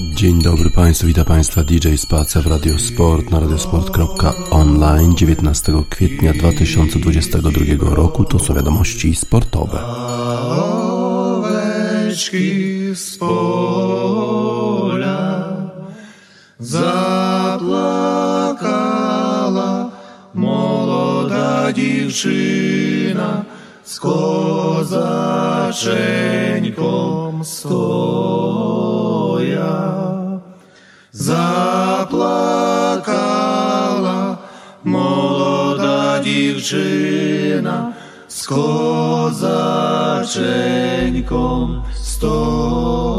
Dzień dobry Państwu, witam Państwa DJ Spacja w Radio Sport na radiosport.online 19 kwietnia 2022 roku. To są wiadomości sportowe. Oweczki z pola młoda dziewczyna z kozaczeńką stoja. Заплакала молода дівчина з козаченьком стоя.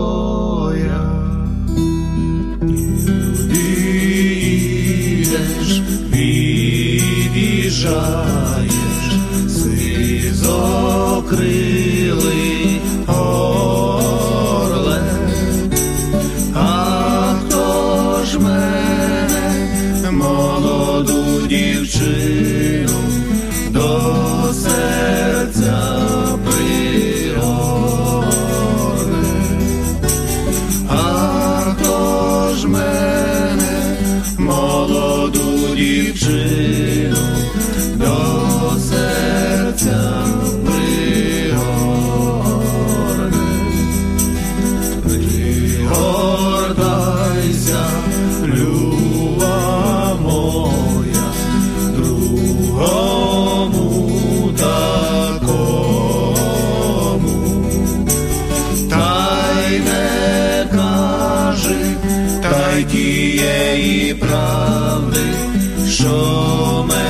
show me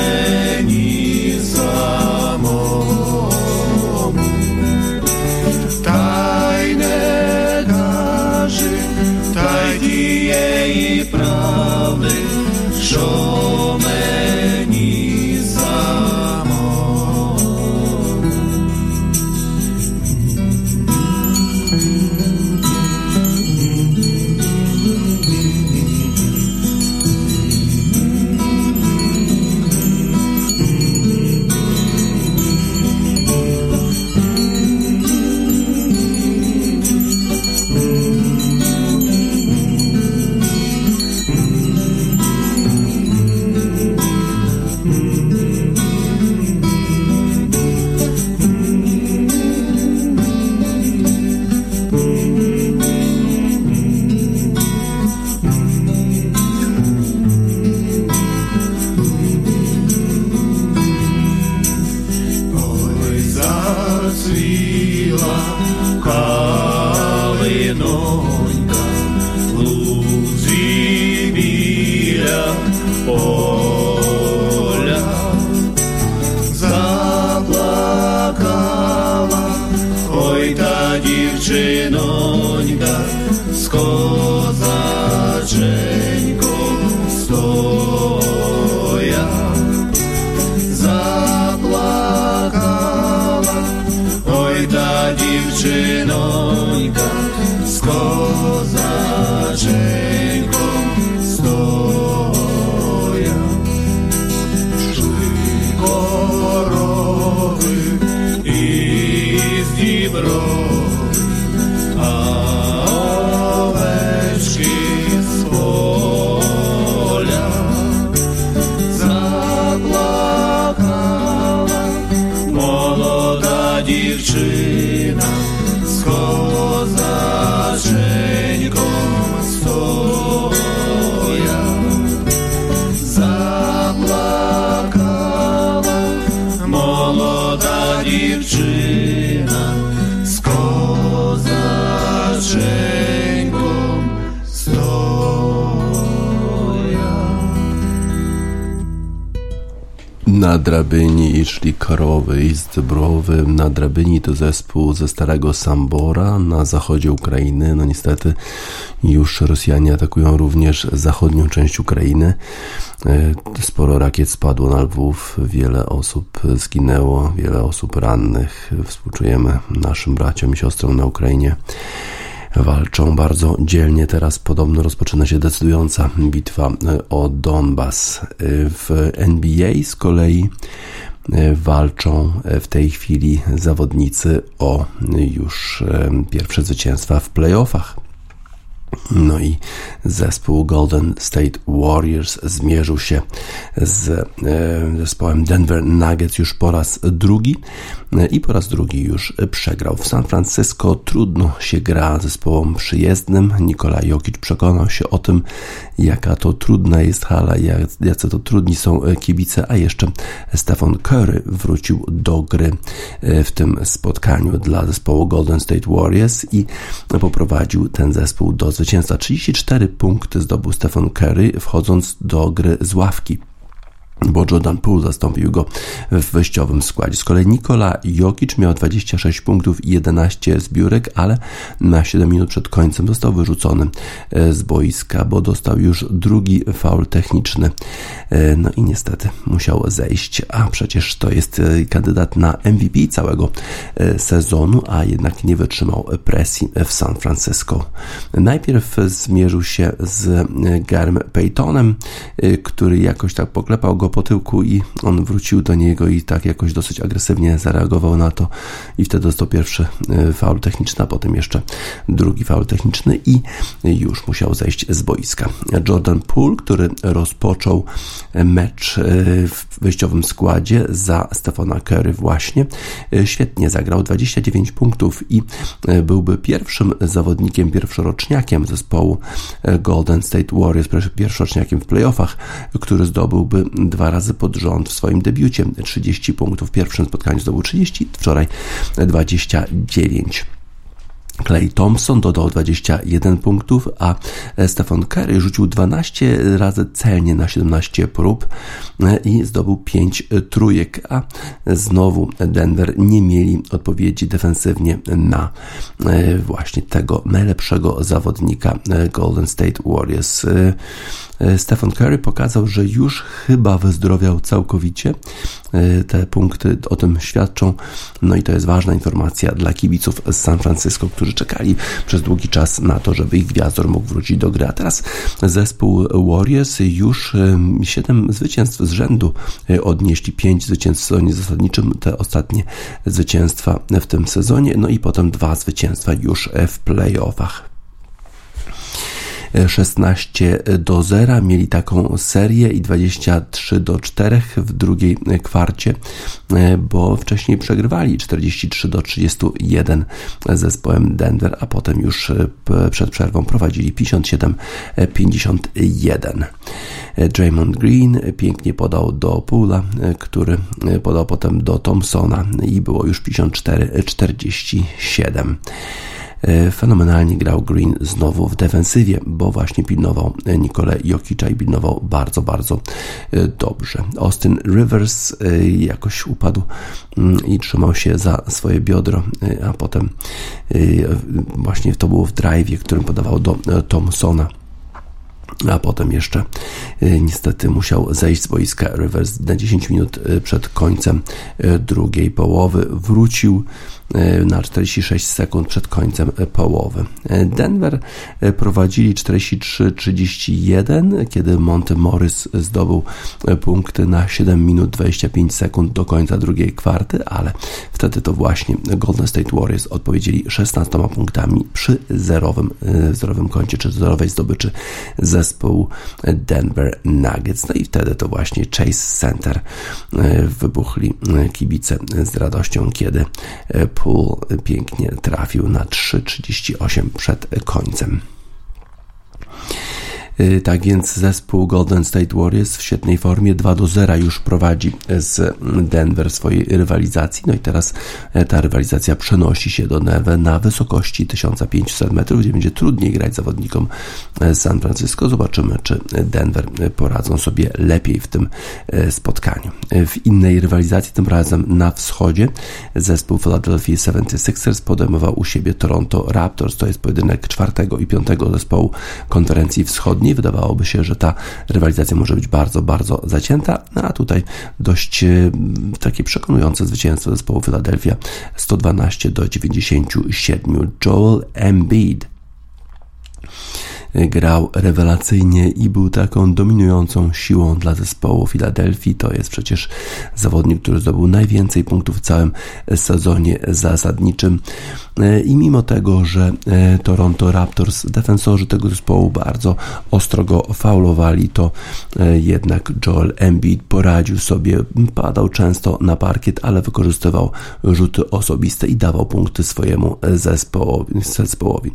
Oh. Na drabyni szli korowy i zdrowy. Na drabyni to zespół ze starego Sambora na zachodzie Ukrainy. No niestety już Rosjanie atakują również zachodnią część Ukrainy. E, Sporo rakiet spadło na Lwów, wiele osób zginęło, wiele osób rannych. Współczujemy naszym braciom i siostrom na Ukrainie walczą bardzo dzielnie. Teraz podobno rozpoczyna się decydująca bitwa e, o Donbas. E, W NBA z kolei e, walczą w tej chwili zawodnicy o już pierwsze zwycięstwa w playoffach. No i zespół Golden State Warriors zmierzył się z e, zespołem Denver Nuggets już po raz drugi e, i po raz drugi już przegrał. W San Francisco trudno się gra zespołom przyjezdnym. Nikola Jokic przekonał się o tym, jaka to trudna jest hala, jacy to trudni są kibice, a jeszcze Stephen Curry wrócił do gry e, w tym spotkaniu dla zespołu Golden State Warriors i poprowadził ten zespół do zwycięstwa zwycięstwa. 34 punkty zdobył Stephen Curry, wchodząc do gry z ławki bo Jordan Poole zastąpił go w wejściowym składzie. Z kolei Nikola Jokic miał 26 punktów i 11 zbiórek, ale na 7 minut przed końcem został wyrzucony e, z boiska, bo dostał już drugi faul techniczny. E, no i niestety musiał zejść, a przecież to jest e, kandydat na MVP całego sezonu, a jednak nie wytrzymał presji w San Francisco. Najpierw zmierzył się z Garm Paytonem, który jakoś tak poklepał go po tyłku i on wrócił do niego i tak jakoś dosyć agresywnie zareagował na to i wtedy dostał pierwszy e, faul techniczny, a potem jeszcze drugi faul techniczny i już musiał zejść z boiska. Jordan Poole, który rozpoczął mecz e, w wyjściowym składzie za Stefana Curry właśnie, e, świetnie zagrał 29 punktów i byłby pierwszym zawodnikiem, pierwszoroczniakiem zespołu Golden State Warriors, pierwszoroczniakiem w playoffach, który zdobyłby dwa razy pod rząd w swoim debiucie. 30 punktów w pierwszym spotkaniu zdobył 30, wczoraj 29. Clay Thompson dodał 21 punktów, a Stefan Curry rzucił 12 razy celnie na 17 prób i zdobył 5 trójek, a znowu Denver nie mieli odpowiedzi defensywnie na e, właśnie tego najlepszego zawodnika e, Golden State Warriors. E, Stephen Curry pokazał, że już chyba wyzdrowiał całkowicie. E, te punkty o tym świadczą. No i to jest ważna informacja dla kibiców z San Francisco, którzy czekali przez długi czas na to, żeby ich gwiazdor mógł wrócić do gry. A teraz zespół Warriors już 7 zwycięstw z rzędu e, odnieśli, 5 zwycięstw w sezonie zasadniczym, te ostatnie zwycięstwa w tym sezonie, no i potem dwa zwycięstwa już w playoffach. 16 do 0. Mieli taką serię i 23 do 4 w drugiej kwarcie, e, bo wcześniej przegrywali 43 do 31 z zespołem Denver, a potem już e, przed przerwą prowadzili 57-51. E, Draymond Green pięknie podał do Pula, który podał potem do Thompsona i było już 54-47. E, fenomenalnie grał Green znowu w defensywie, bo właśnie pilnował Nikole Jokicza i pilnował bardzo, bardzo e, dobrze. Austin Rivers e, jakoś upadł mm, i trzymał się za swoje biodro, a potem właśnie to było w drive, którym podawał do Thompsona a potem jeszcze niestety musiał zejść z boiska Rivers na 10 minut przed końcem drugiej połowy. Wrócił E, na 46 sekund przed końcem połowy. E, Denver e, prowadzili 43-31, kiedy Monty Morris zdobył punkty na 7 minut 25 sekund do końca drugiej kwarty, ale wtedy to właśnie Golden State Warriors odpowiedzieli 16 punktami przy zerowym, zerowym koncie, czy zerowej zdobyczy zespołu Denver Nuggets. No i wtedy to właśnie Chase Center wybuchli kibice z radością, kiedy Poole pięknie trafił na 3,38 przed końcem. Y, tak więc zespół Golden State Warriors w świetnej formie 2 do 0 już prowadzi z Denver swojej rywalizacji. No i teraz e, ta rywalizacja przenosi się do Neve na wysokości 1500 metrów, gdzie będzie trudniej grać zawodnikom San Francisco. Zobaczymy, czy Denver poradzą sobie lepiej w tym spotkaniu. W innej rywalizacji, tym razem na wschodzie, zespół Philadelphia 76ers podejmował u siebie Toronto Raptors. To jest pojedynek czwartego i piątego zespołu konferencji wschodniej wydawałoby się, że ta rywalizacja może być bardzo, bardzo zacięta, no a tutaj dość e, takie przekonujące zwycięstwo zespołu Philadelphia 112 do 97. Joel Embiid grał rewelacyjnie i był taką dominującą siłą dla zespołu Filadelfii. To jest przecież zawodnik, który zdobył najwięcej punktów w całym sezonie zasadniczym. I mimo tego, że Toronto Raptors, defensorzy tego zespołu bardzo ostro go faulowali, to jednak Joel Embiid poradził sobie, padał często na parkiet, ale wykorzystywał rzuty osobiste i dawał punkty swojemu zespołowi. zespołowi.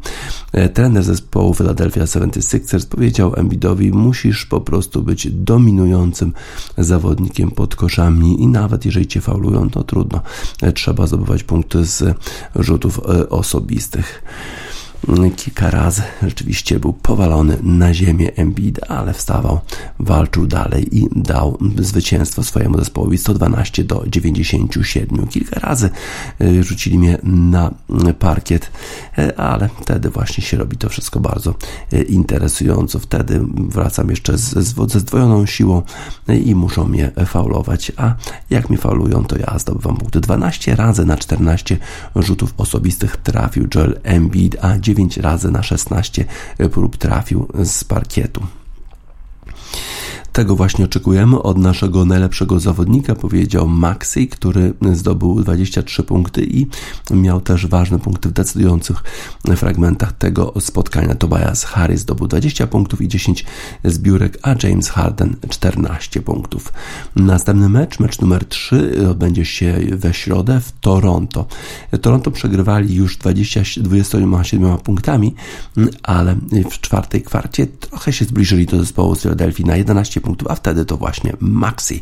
Trener zespołu Philadelphia 76ers powiedział Embiidowi, musisz po prostu być dominującym zawodnikiem pod koszami i nawet jeżeli cię faulują, to trudno. Trzeba zdobywać punkty z rzutów osobistych kilka razy rzeczywiście był powalony na ziemię Embiid, ale wstawał, walczył dalej i dał zwycięstwo swojemu zespołowi 112 do 97. Kilka razy y, rzucili mnie na parkiet, y, ale wtedy właśnie się robi to wszystko bardzo y, interesująco. Wtedy wracam jeszcze ze zdwojoną siłą i muszą mnie faulować, a jak mi faulują, to ja zdobywam punkty 12 razy na 14 rzutów osobistych trafił Joel Embiid, a 9 9 razy na 16 prób trafił z parkietu. Tego właśnie oczekujemy od naszego najlepszego zawodnika, powiedział Maxi, który zdobył 23 punkty i miał też ważne punkty w decydujących fragmentach tego spotkania. Tobias Harris zdobył 20 punktów i 10 zbiórek, a James Harden 14 punktów. Następny mecz, mecz numer 3, odbędzie się we środę w Toronto. Toronto przegrywali już 20, 27 punktami, ale w czwartej kwarcie trochę się zbliżyli do zespołu z Philadelphia na 11 punktów, a wtedy to właśnie Maxi,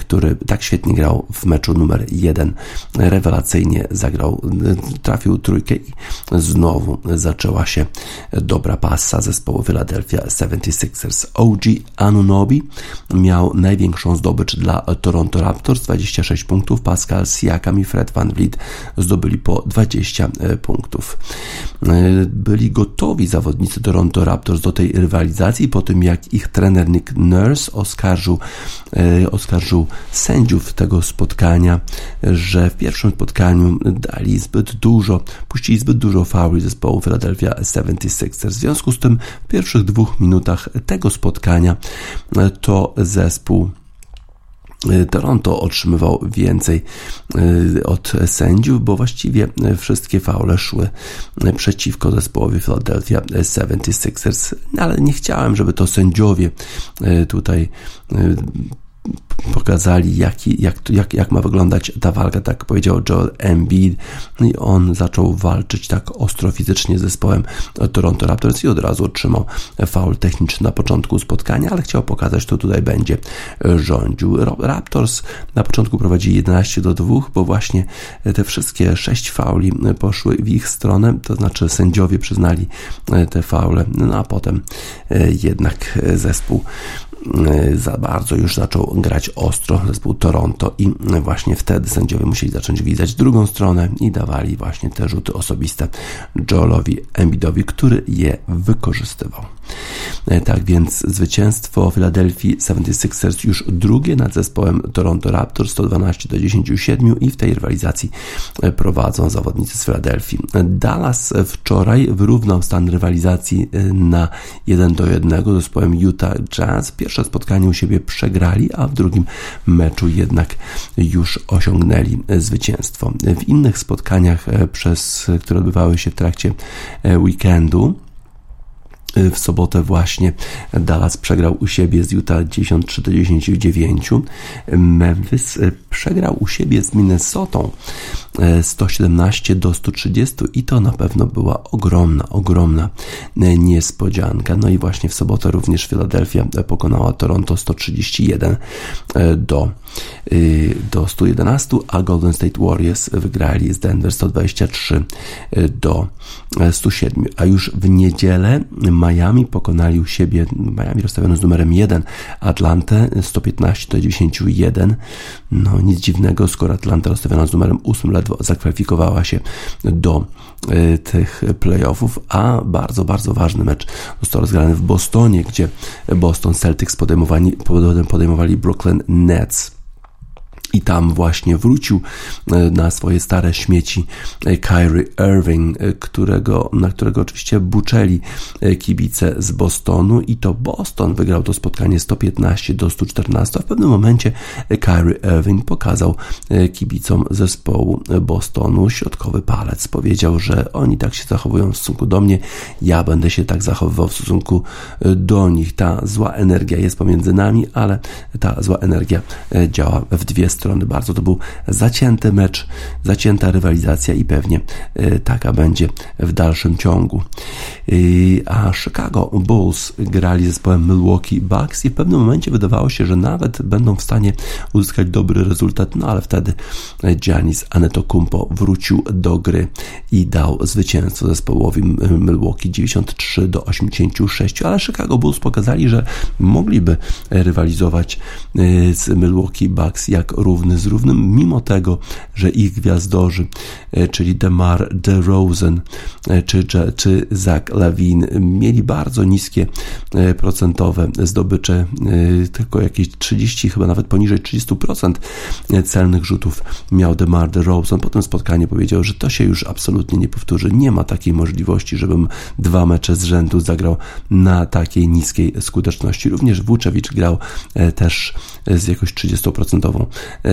który tak świetnie grał w meczu numer jeden, rewelacyjnie zagrał, trafił trójkę i znowu zaczęła się dobra pasa zespołu Philadelphia 76ers. OG Anunobi miał największą zdobycz dla Toronto Raptors, 26 punktów, Pascal Siakam i Fred Van Vliet zdobyli po 20 punktów. Byli gotowi zawodnicy Toronto Raptors do tej rywalizacji po tym jak ich trener Nick Nurse oskarżył, e, oskarżył sędziów tego spotkania, że w pierwszym spotkaniu dali zbyt dużo, puścili zbyt dużo fauli zespołu Philadelphia 76ers. W związku z tym w pierwszych dwóch minutach tego spotkania to zespół Toronto otrzymywał więcej od sędziów, bo właściwie wszystkie faule szły przeciwko zespołowi Philadelphia 76ers, ale nie chciałem, żeby to sędziowie tutaj pokazali, jak, jak, jak, jak ma wyglądać ta walka, tak powiedział Joel Embiid i on zaczął walczyć tak ostro fizycznie z zespołem Toronto Raptors i od razu otrzymał faul techniczny na początku spotkania, ale chciał pokazać, kto tutaj będzie rządził. Raptors na początku prowadzi 11 do 2, bo właśnie te wszystkie 6 fauli poszły w ich stronę, to znaczy sędziowie przyznali te faule, no a potem jednak zespół za bardzo już zaczął grać ostro zespół Toronto i właśnie wtedy sędziowie musieli zacząć widzieć drugą stronę i dawali właśnie te rzuty osobiste Joelowi Embiidowi, który je wykorzystywał. E, tak więc zwycięstwo Philadelphia 76ers już drugie nad zespołem Toronto Raptors 112 do 10,7 i w tej rywalizacji e, prowadzą zawodnicy z Philadelphia. Dallas wczoraj wyrównał stan rywalizacji e, na 1 do 1 z zespołem Utah Jazz. Pierwsze spotkanie u siebie przegrali, a w drugim meczu jednak już osiągnęli zwycięstwo. W innych spotkaniach, przez, które odbywały się w trakcie weekendu, w sobotę właśnie Dallas przegrał u siebie z Utah 93 do 10 Memphis przegrał u siebie z Minnesotą 117 e, do 130 i to na pewno była ogromna, ogromna niespodzianka. No i właśnie w sobotę również Philadelphia pokonała Toronto 131 e, do, do 111, a Golden State Warriors wygrali z Denver 123 do 107. A już w niedzielę Miami pokonali u siebie, Miami rozstawiony z numerem 1, Atlantę 115 do 91. No nic dziwnego, skoro Atlanta rozstawiona z numerem 8 ledwo zakwalifikowała się do y, tych playoffów, a bardzo, bardzo ważny mecz został rozgrany w Bostonie, gdzie Boston Celtics podejmowali, podejmowali Brooklyn Nets I tam właśnie wrócił e, na swoje stare śmieci e, Kyrie Irving, e, którego, na którego oczywiście buczeli kibice z Bostonu i to Boston wygrał to spotkanie 115 do 114, a w pewnym momencie Kyrie Irving pokazał kibicom zespołu Bostonu środkowy palec. Powiedział, że oni tak się zachowują w stosunku do mnie, ja będę się tak zachowywał w stosunku do nich. Ta zła energia jest pomiędzy nami, ale ta zła energia działa w dwie strony strony bardzo. To był zacięty mecz, zacięta rywalizacja i pewnie e, taka będzie w dalszym ciągu. E, a Chicago Bulls grali z zespołem Milwaukee Bucks i w pewnym momencie wydawało się, że nawet będą w stanie uzyskać dobry rezultat, no ale wtedy Giannis Antetokounmpo wrócił do gry i dał zwycięstwo zespołowi Milwaukee 93 do 86, ale Chicago Bulls pokazali, że mogliby rywalizować e, z Milwaukee Bucks jak równy z równym, mimo tego, że ich gwiazdorzy, e, czyli DeMar DeRozan e, czy, czy Zach Lawin mieli bardzo niskie e, procentowe zdobycze, tylko jakieś 30, chyba nawet poniżej 30% celnych rzutów miał DeMar DeRozan. Po tym spotkaniu powiedział, że to się już absolutnie nie powtórzy. Nie ma takiej możliwości, żebym dwa mecze z rzędu zagrał na takiej niskiej skuteczności. Również Vucevic grał też z jakoś 30% E,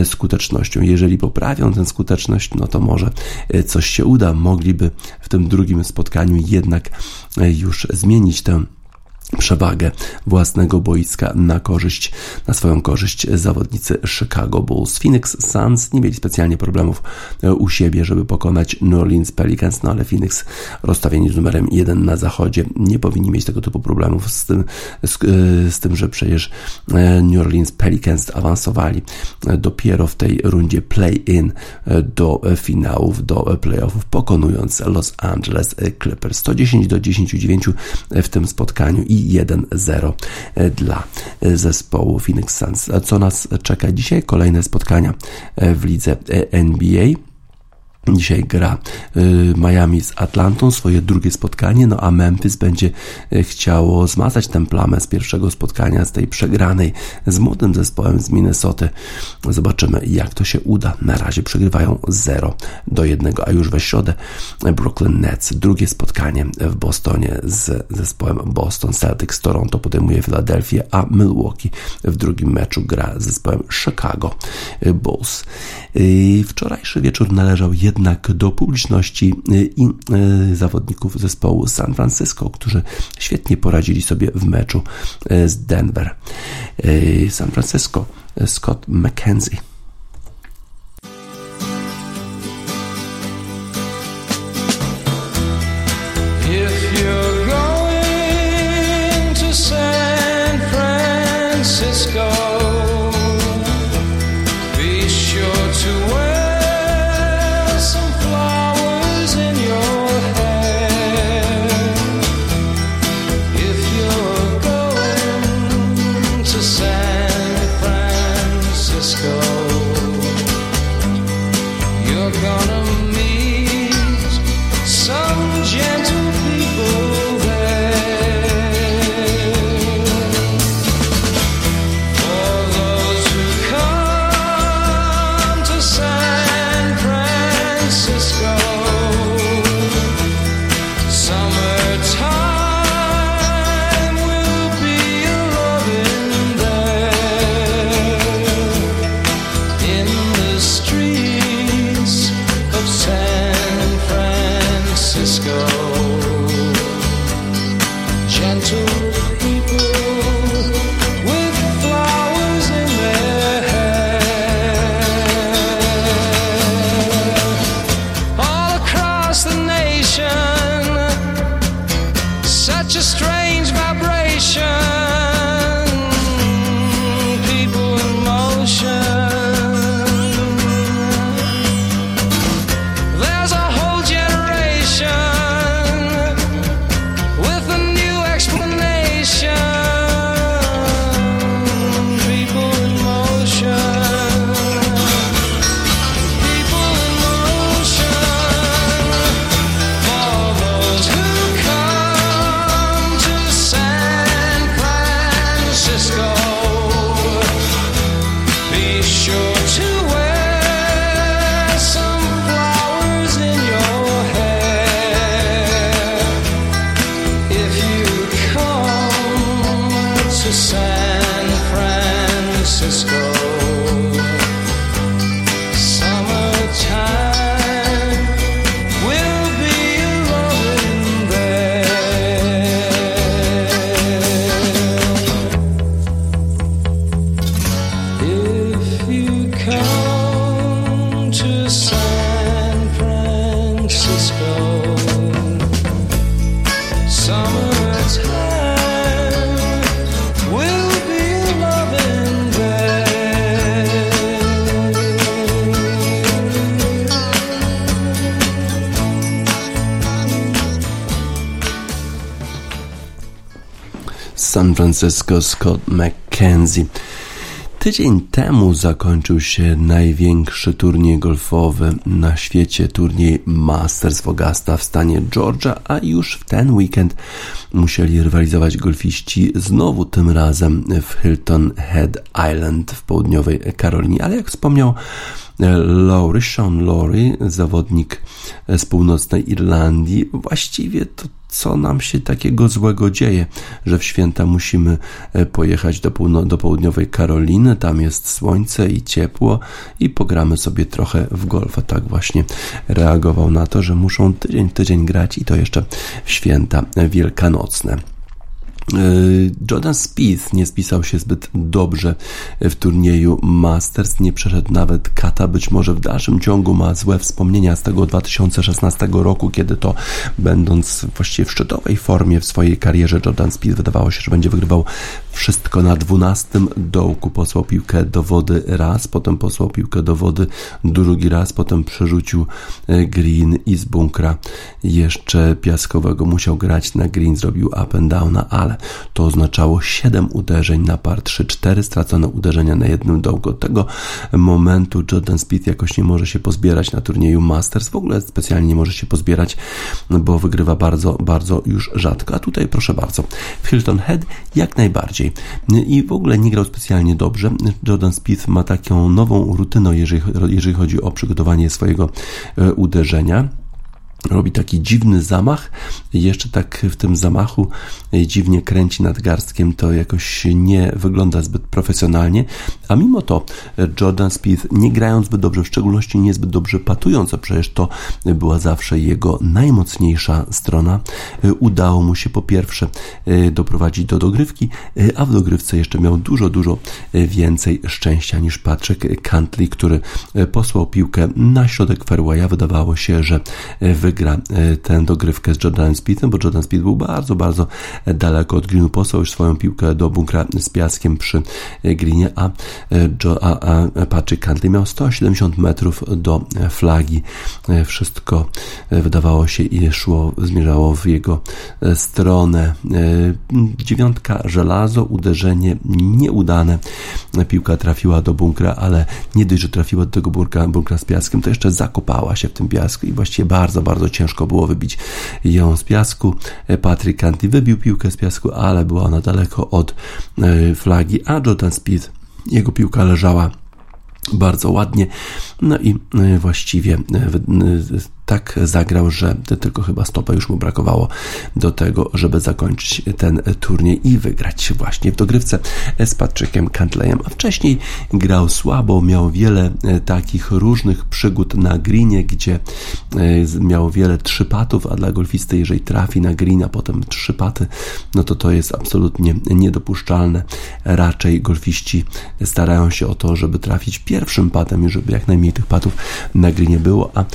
skutecznością. Jeżeli poprawią tę skuteczność, no to może e, coś się uda. Mogliby w tym drugim spotkaniu jednak e, już zmienić tę przewagę własnego boiska na korzyść, na swoją korzyść zawodnicy Chicago Bulls. Phoenix Suns nie mieli specjalnie problemów e, u siebie, żeby pokonać New Orleans Pelicans, no ale Phoenix rozstawieni z numerem 1 na zachodzie nie powinni mieć tego typu problemów z tym, z, e, z tym że przecież e, New Orleans Pelicans awansowali dopiero w tej rundzie play-in do finałów, do playoffów, pokonując Los Angeles Clippers 110 do 10 9 w tym spotkaniu i 1-0 e, dla e, zespołu Phoenix Suns. Co nas czeka dzisiaj? Kolejne spotkania e, w lidze NBA. Dzisiaj gra y, Miami z Atlantą, swoje drugie spotkanie, no a Memphis będzie y, chciało zmazać tę plamę z pierwszego spotkania, z tej przegranej z młodym zespołem z Minnesoty. Zobaczymy, jak to się uda. Na razie przegrywają 0 do 1, a już we środę Brooklyn Nets, drugie spotkanie w Bostonie z zespołem Boston Celtics. Toronto podejmuje Filadelfię, a Milwaukee w drugim meczu gra z zespołem Chicago Bulls. Wczorajszy wieczór należał jednak do publiczności y, i y, zawodników zespołu San Francisco, którzy świetnie poradzili sobie w meczu y, z Denver. San Francisco, Scott McKenzie. Francisco Scott McKenzie. Tydzień temu zakończył się największy turniej golfowy na świecie, turniej Masters w Augusta w stanie Georgia, a już w ten weekend musieli rywalizować golfiści znowu tym razem w Hilton Head Island w południowej Karolinie, ale jak wspomniał Lowry, Sean Lowry, zawodnik z północnej Irlandii, właściwie to co nam się takiego złego dzieje, że w święta musimy e, pojechać do, do południowej Karoliny, tam jest słońce i ciepło i pogramy sobie trochę w golfa. Tak właśnie reagował na to, że muszą tydzień tydzień grać i to jeszcze w święta wielkanocne. E, Jordan Spieth nie spisał się zbyt dobrze w turnieju Masters, nie przeszedł nawet kata, być może w dalszym ciągu ma złe wspomnienia z tego 2016 roku, kiedy to będąc właściwie w szczytowej formie w swojej karierze Jordan Spieth wydawało się, że będzie wygrywał wszystko na 12 dołku, posłał piłkę do wody raz, potem posłał piłkę do wody drugi raz, potem przerzucił e, green i z bunkra jeszcze piaskowego musiał grać na green, zrobił up and down, ale to oznaczało 7 uderzeń na par 3, 4 stracone uderzenia na jednym dołku. Od tego momentu Jordan Speed jakoś nie może się pozbierać na turnieju Masters, w ogóle specjalnie nie może się pozbierać, bo wygrywa bardzo, bardzo już rzadko. A tutaj proszę bardzo, w Hilton Head jak najbardziej. I w ogóle nie grał specjalnie dobrze. Jordan Speed ma taką nową rutynę, jeżeli, jeżeli chodzi o przygotowanie swojego e, uderzenia robi taki dziwny zamach. Jeszcze tak w tym zamachu dziwnie kręci nadgarstkiem, to jakoś nie wygląda zbyt profesjonalnie, a mimo to Jordan Spieth nie grając zbyt dobrze, w szczególności niezbyt dobrze patując, a przecież to była zawsze jego najmocniejsza strona, udało mu się po pierwsze doprowadzić do dogrywki, a w dogrywce jeszcze miał dużo, dużo więcej szczęścia niż Patrick Cantley, który posłał piłkę na środek fairwaya. Wydawało się, że wy wygra e, tę dogrywkę z Jordanem Speedem, bo Jordan Speed był bardzo, bardzo daleko od greenu, posłał już swoją piłkę do bunkra z piaskiem przy e, greenie, a, e, a, a Patrick Cantley miał 170 metrów do flagi. Wszystko wydawało się i szło, zmierzało w jego stronę. Dziewiątka żelazo, uderzenie nieudane. Piłka trafiła do bunkra, ale nie dość, że trafiła do tego bunkra, bunkra z piaskiem, to jeszcze zakopała się w tym piasku i właściwie bardzo, bardzo bardzo ciężko było wybić ją z piasku. Patrick Canty wybił piłkę z piasku, ale była ona daleko od e, flagi, a Jordan Speed, jego piłka leżała bardzo ładnie. No i e, właściwie e, tak zagrał, że tylko chyba stopa już mu brakowało do tego, żeby zakończyć ten turniej i wygrać właśnie w dogrywce z Patrickiem Cantleyem. A wcześniej grał słabo, miał wiele e, takich różnych przygód na greenie, gdzie e, miał wiele trzypatów, a dla golfisty, jeżeli trafi na green, a potem trzypaty, no to to jest absolutnie niedopuszczalne. Raczej golfiści starają się o to, żeby trafić pierwszym patem i żeby jak najmniej tych patów na greenie było, a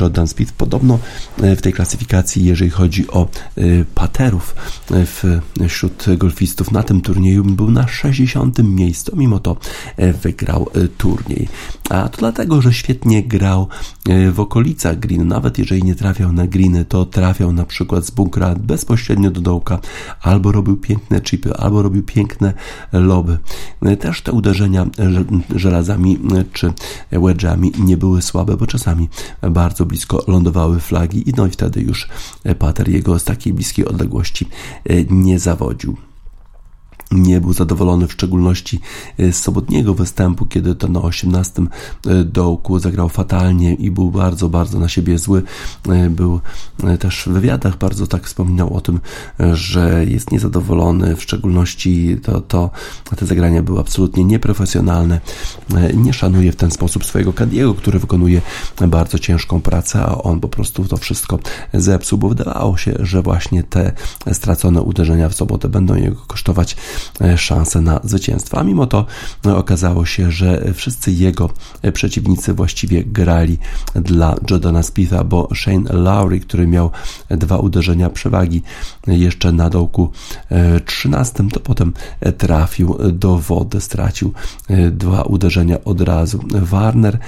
Jordan Speed podobno e, w tej klasyfikacji, jeżeli chodzi o e, paterów e, wśród golfistów na tym turnieju, był na 60. miejscu, mimo to wygrał turniej. A to dlatego, że świetnie grał w okolicach green, nawet jeżeli nie trafiał na greeny, to trafiał na przykład z bunkra bezpośrednio do dołka, albo robił piękne chipy, albo robił piękne loby. Też te uderzenia żelazami czy wedge'ami nie były słabe, bo czasami bardzo blisko lądowały flagi i no i wtedy już Pater jego z takiej bliskiej odległości e, nie zawodził nie był zadowolony w szczególności e, z sobotniego występu, kiedy to na 18 e, dołku zagrał fatalnie i był bardzo, bardzo na siebie zły. E, był też w wywiadach bardzo tak wspominał o tym, że jest niezadowolony, w szczególności to, to te zagrania były absolutnie nieprofesjonalne. Nie szanuje w ten sposób swojego Kadiego, który wykonuje bardzo ciężką pracę, a on po prostu to wszystko zepsuł, bo wydawało się, że właśnie te stracone uderzenia w sobotę będą jego kosztować szansę na zwycięstwo. A mimo to e, okazało się, że wszyscy jego e, przeciwnicy właściwie grali dla Jordana Spitha, bo Shane Lowry, który miał dwa uderzenia przewagi jeszcze na dołku 13, to potem trafił do wody, stracił dwa uderzenia od razu. Warner,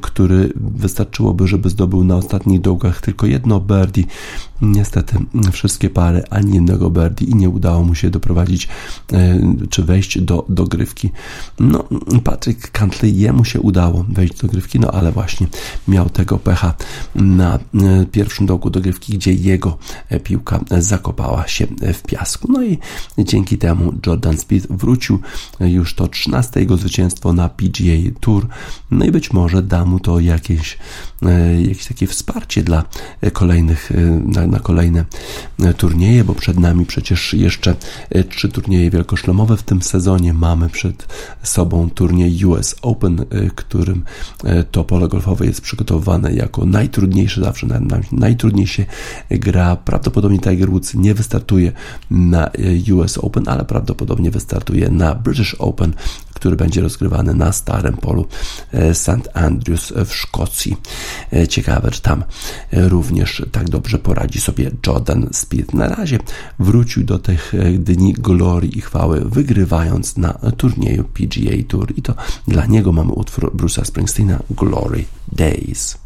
który wystarczyłoby, żeby zdobył na ostatnich dołkach tylko jedno birdie, Niestety wszystkie pary, ani jednego birdie i nie udało mu się doprowadzić czy wejść do dogrywki. No, Patrick Cantley, jemu się udało wejść do dogrywki, no ale właśnie miał tego pecha na pierwszym dołku dogrywki, gdzie jego piłka zakopała się w piasku. No i dzięki temu Jordan Speed wrócił już to 13 jego zwycięstwo na PGA Tour. No i być może da mu to jakieś, e, jakieś takie wsparcie dla kolejnych, e, na, na kolejne e, turnieje, bo przed nami przecież jeszcze trzy turnieje wielkoszlemowe w tym sezonie. Mamy przed sobą turniej US Open, którym to pole golfowe jest przygotowywane jako najtrudniejsze, zawsze najtrudniej się gra. Prawdopodobnie Tiger Woods nie wystartuje na US Open, ale prawdopodobnie wystartuje na British Open, który będzie rozgrywany na starym polu e, St. Andrews w Szkocji. E, ciekawe, czy tam również tak dobrze poradzi sobie Jordan Speed. Na razie wrócił do tych e, dni glorii i chwały, wygrywając na turnieju PGA Tour i to dla niego mamy utwór Bruce'a Springsteena Glory Days.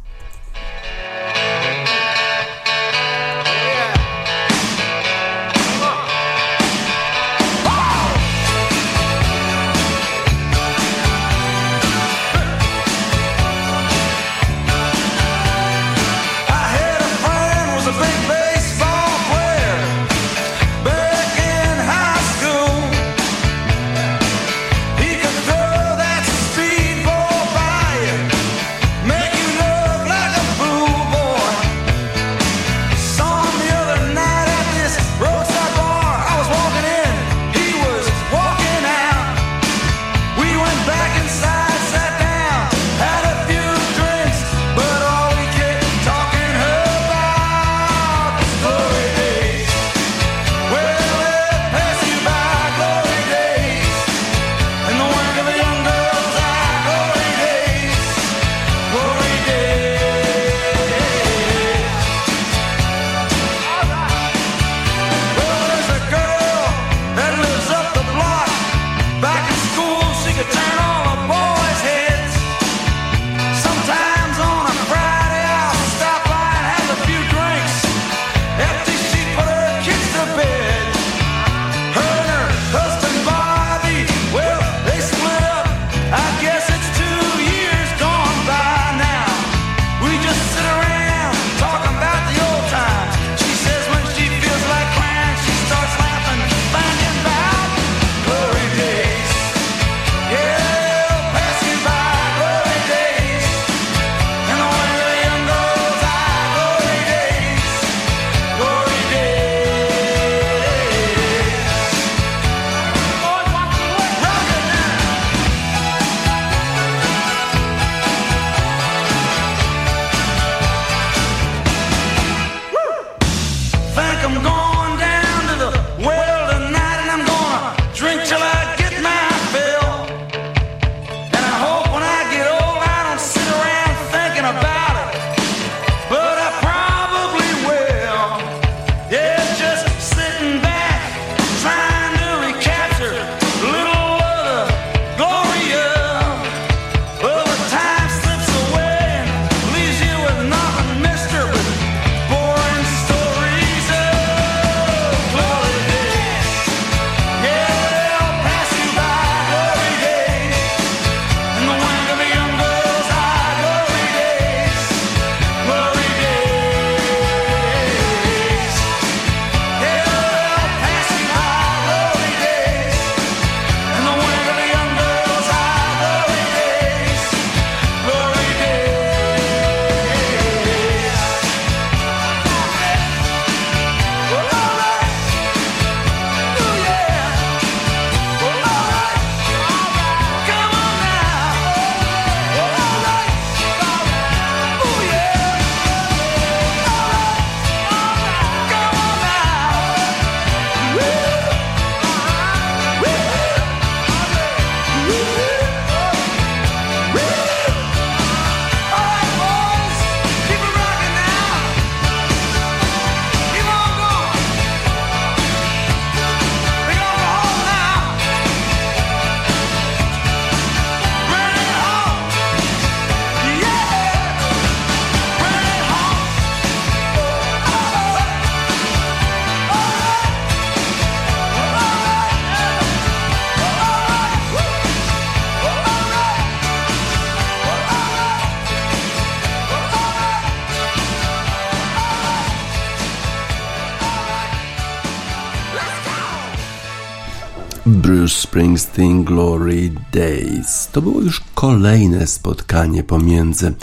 Springsteen Glory Days. To było już kolejne spotkanie pomiędzy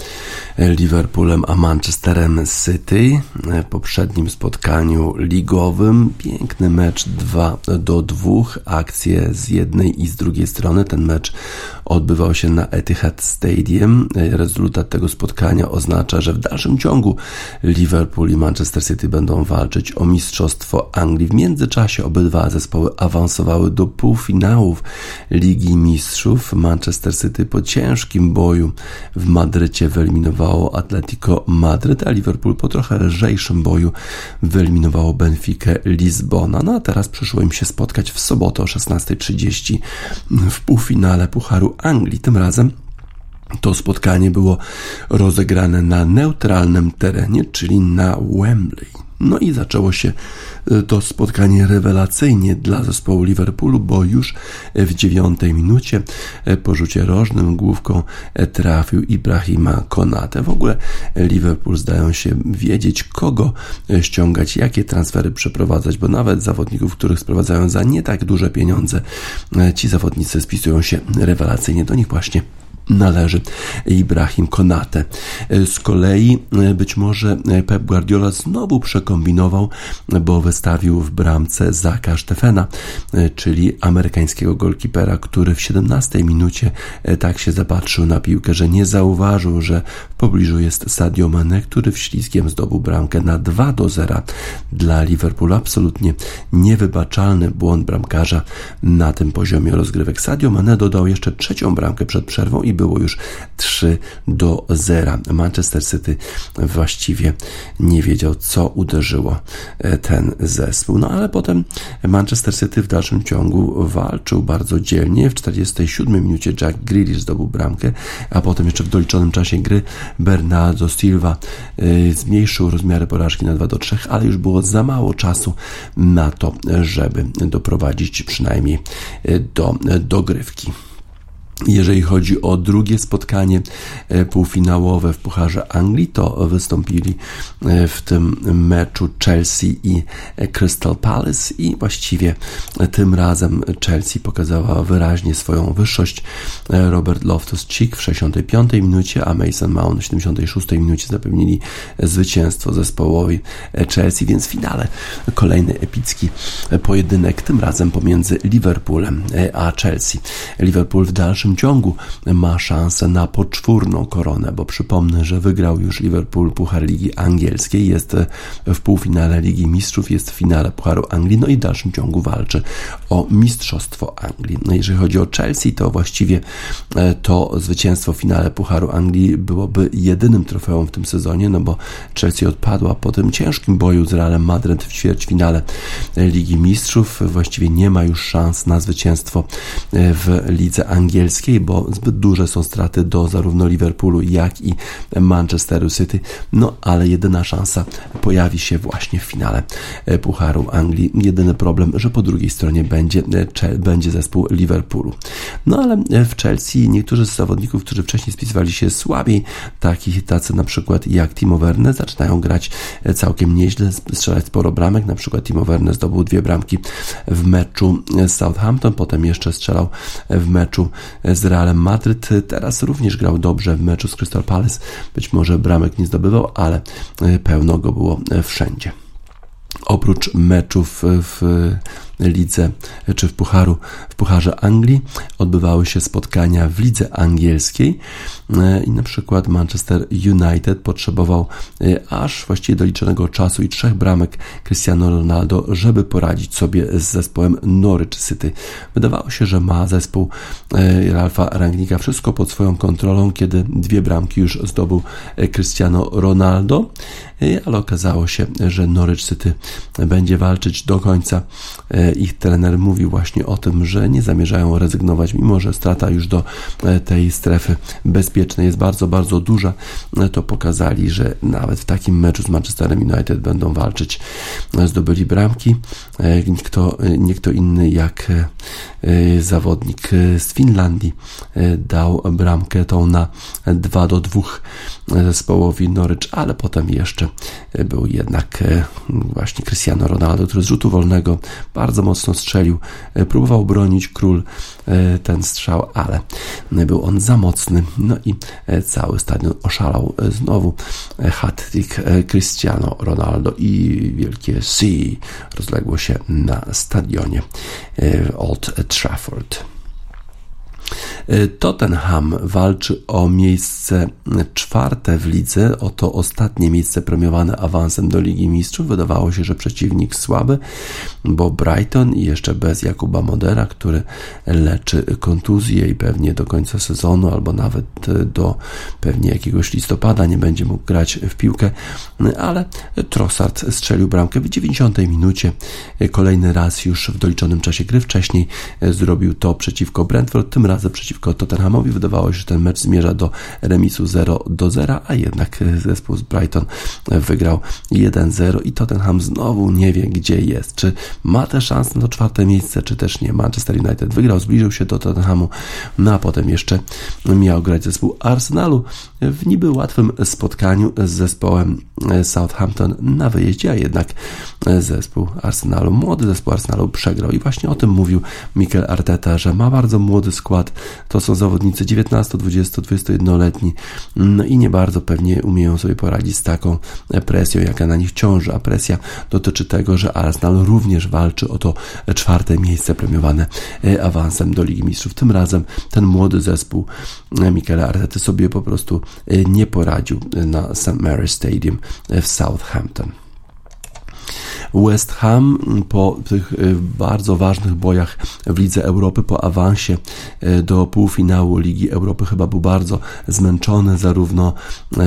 Liverpoolem a Manchesterem City. W poprzednim spotkaniu ligowym piękny mecz 2 do 2, akcje z jednej i z drugiej strony. Ten mecz odbywał się na Etihad Stadium. Rezultat tego spotkania oznacza, że w dalszym ciągu Liverpool i Manchester City będą walczyć o mistrzostwo Anglii. W międzyczasie obydwa zespoły awansowały do półfinałów Ligi Mistrzów. Manchester City po ciężkim boju w Madrycie wyeliminowało Atletico Madryt, a Liverpool po trochę lżejszym boju wyeliminowało Benfica Lizbona. No a teraz przyszło im się spotkać w sobotę o 16.30 w półfinale Pucharu Anglii. Tym razem to spotkanie było rozegrane na neutralnym terenie, czyli na Wembley. No i zaczęło się e, to spotkanie rewelacyjnie dla zespołu Liverpoolu, bo już w dziewiątej minucie e, po rzucie rożnym główką e, trafił Ibrahima Konate. W ogóle Liverpool zdają się wiedzieć, kogo ściągać, jakie transfery przeprowadzać, bo nawet zawodników, których sprowadzają za nie tak duże pieniądze, ci zawodnicy spisują się rewelacyjnie. Do nich właśnie należy Ibrahim Konate. Z kolei e, być może Pep Guardiola znowu przekombinował, bo wystawił w bramce Zaka Stefena, e, czyli amerykańskiego golkipera, który w 17 minucie e, tak się zapatrzył na piłkę, że nie zauważył, że w pobliżu jest Sadio Mane, który w ślizgiem zdobył bramkę na 2 do 0 dla Liverpoolu. Absolutnie niewybaczalny błąd bramkarza na tym poziomie rozgrywek. Sadio Mane dodał jeszcze trzecią bramkę przed przerwą i było już 3 do 0. Manchester City właściwie nie wiedział, co uderzyło e, ten zespół. No ale potem Manchester City w dalszym ciągu walczył bardzo dzielnie. W 47 minucie Jack Grealish zdobył bramkę, a potem jeszcze w doliczonym czasie gry Bernardo Silva e, zmniejszył rozmiary porażki na 2 do 3, ale już było za mało czasu na to, żeby doprowadzić przynajmniej e, do dogrywki. Jeżeli chodzi o drugie spotkanie e, półfinałowe w Pucharze Anglii, to wystąpili e, w tym meczu Chelsea i Crystal Palace i właściwie tym razem Chelsea pokazała wyraźnie swoją wyższość. E, Robert Loftus-Cheek w 65 minucie, a Mason Mount w 76 minucie zapewnili zwycięstwo zespołowi Chelsea, więc w finale kolejny epicki pojedynek, tym razem pomiędzy Liverpoolem a Chelsea. Liverpool w dalszym ciągu ma szansę na poczwórną koronę, bo przypomnę, że wygrał już Liverpool Puchar Ligi Angielskiej, jest w półfinale Ligi Mistrzów, jest w finale Pucharu Anglii, no i w dalszym ciągu walczy o Mistrzostwo Anglii. No jeżeli chodzi o Chelsea, to właściwie e, to zwycięstwo w finale Pucharu Anglii byłoby jedynym trofeum w tym sezonie, no bo Chelsea odpadła po tym ciężkim boju z Realem Madryt w ćwierćfinale Ligi Mistrzów. Właściwie nie ma już szans na zwycięstwo e, w lidze angielskiej bo zbyt duże są straty do zarówno Liverpoolu, jak i Manchesteru City. No ale jedyna szansa pojawi się właśnie w finale e, Pucharu Anglii. Jedyny problem, że po drugiej stronie będzie, e, będzie zespół Liverpoolu. No ale e, w Chelsea niektórzy z zawodników, którzy wcześniej spisywali się słabiej, takich tacy na przykład jak Timo Werner, zaczynają grać całkiem nieźle, strzelać sporo bramek. Na przykład Timo Werner zdobył dwie bramki w meczu z Southampton, potem jeszcze strzelał w meczu z Realem Madryt. Teraz również grał dobrze w meczu z Crystal Palace. Być może bramek nie zdobywał, ale e, pełno go było e, wszędzie. Oprócz meczów w lidze czy w pucharu, w pucharze Anglii odbywały się spotkania w lidze angielskiej e, i na przykład Manchester United potrzebował e, aż właściwie doliczonego czasu i trzech bramek Cristiano Ronaldo, żeby poradzić sobie z zespołem Norwich City. Wydawało się, że ma zespół e, Ralfa Rangnika wszystko pod swoją kontrolą, kiedy dwie bramki już zdobył Cristiano Ronaldo, ale okazało się, że Norwich City będzie walczyć do końca ich trener mówił właśnie o tym, że nie zamierzają rezygnować, mimo że strata już do e, tej strefy bezpiecznej jest bardzo, bardzo duża, e, to pokazali, że nawet w takim meczu z Manchesterem United będą walczyć. E, zdobyli bramki. Kto, nie kto inny jak zawodnik z Finlandii dał bramkę tą na 2 do 2 zespołowi Norwich, ale potem jeszcze był jednak właśnie Cristiano Ronaldo, który z rzutu wolnego bardzo mocno strzelił. Próbował bronić król ten strzał, ale był on za mocny. No i cały stadion oszalał znowu. Hat-trick Cristiano Ronaldo i wielkie C rozległo się na stadionie Old Trafford. Y, Tottenham walczy o miejsce czwarte w lidze, o to ostatnie miejsce premiowane awansem do Ligi Mistrzów. Wydawało się, że przeciwnik słaby, bo Brighton i jeszcze bez Jakuba Modera, który leczy kontuzję i pewnie do końca sezonu albo nawet do pewnie jakiegoś listopada nie będzie mógł grać w piłkę, ale Trossard strzelił bramkę w 90 minucie. Kolejny raz już w doliczonym czasie gry wcześniej zrobił to przeciwko Brentford, tym razem przeciwko Tottenhamowi. Wydawało się, że ten mecz zmierza do remisu 0 do 0, a jednak zespół z Brighton wygrał 1-0 i Tottenham znowu nie wie, gdzie jest. Czy ma te szanse na czwarte miejsce, czy też nie. Manchester United wygrał, zbliżył się do Tottenhamu, no a potem jeszcze miał grać zespół Arsenalu w niby łatwym spotkaniu z zespołem Southampton na wyjeździe, a jednak zespół Arsenalu, młody zespół Arsenalu przegrał i właśnie o tym mówił Mikel Arteta, że ma bardzo młody skład, to są zawodnicy 19, 20, 21-letni no i nie bardzo pewnie umieją sobie poradzić z taką presją, jaka na nich ciąży, a presja dotyczy tego, że Arsenal również walczy o to czwarte miejsce premiowane e, awansem do Ligi Mistrzów. Tym razem ten młody zespół e, Mikela Artety sobie po prostu e, nie poradził na St. Mary's Stadium w Southampton. West Ham po tych y, bardzo ważnych bojach w Lidze Europy, po awansie y, do półfinału Ligi Europy chyba był bardzo zmęczony zarówno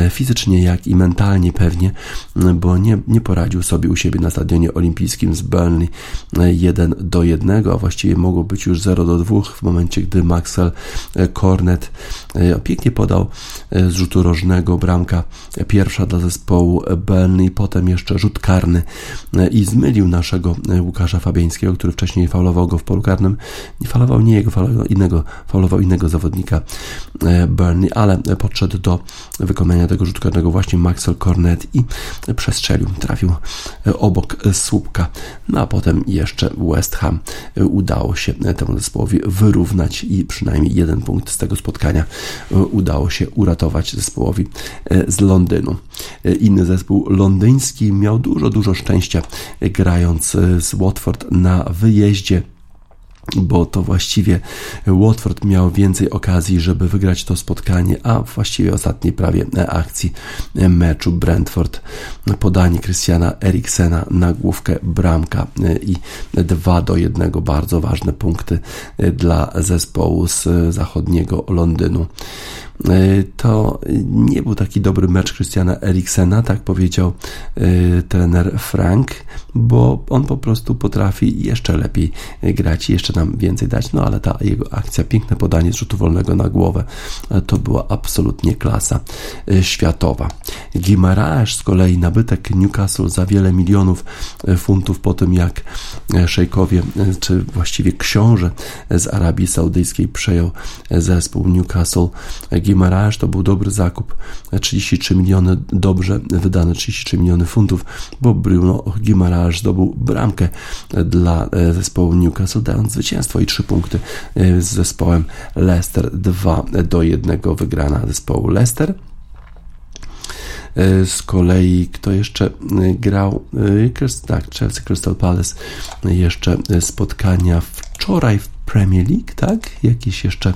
y, fizycznie jak i mentalnie pewnie, bo nie, nie poradził sobie u siebie na stadionie olimpijskim z Burnley 1 do 1, a właściwie mogło być już 0 do 2 w momencie, gdy Maxwell Cornet pięknie podał z rzutu rożnego bramka pierwsza dla zespołu Burnley, potem jeszcze rzut karny i zmylił naszego e, Łukasza Fabiańskiego, który wcześniej faulował go w polu karnym. Nie faulował nie jego, faulował innego, faulował innego zawodnika e, Burnley, ale podszedł do wykonania tego rzutu karnego właśnie Maxwell Cornet i przestrzelił, trafił e, obok słupka. No a potem jeszcze West Ham udało się temu zespołowi wyrównać i przynajmniej jeden punkt z tego spotkania udało się uratować zespołowi z Londynu. Inny zespół londyński miał dużo, dużo szczęścia grając e, z Watford na wyjeździe bo to właściwie Watford miał więcej okazji, żeby wygrać to spotkanie, a właściwie ostatniej prawie akcji meczu Brentford podanie Christiana Eriksena na główkę bramka i 2 do 1 bardzo ważne punkty dla zespołu z zachodniego Londynu. E, to nie był taki dobry mecz Christiana Eriksena, tak powiedział e, trener Frank, bo on po prostu potrafi jeszcze lepiej grać i jeszcze nam więcej dać, no ale ta jego akcja, piękne podanie z rzutu wolnego na głowę, e, to była absolutnie klasa światowa. Guimaraes z kolei nabytek Newcastle za wiele milionów funtów po tym jak szejkowie, czy właściwie książę z Arabii Saudyjskiej przejął zespół Newcastle Guimaraes to był dobry zakup. 33 miliony dobrze wydane, 33 miliony funtów, bo Bruno Guimaraes zdobył bramkę dla e, zespołu Newcastle, dając zwycięstwo i 3 punkty e, z zespołem Leicester 2 do 1 wygrana zespołu Leicester. E, z kolei kto jeszcze grał? Tak, Chelsea Crystal Palace. Jeszcze spotkania wczoraj w Premier League, tak? Jakieś jeszcze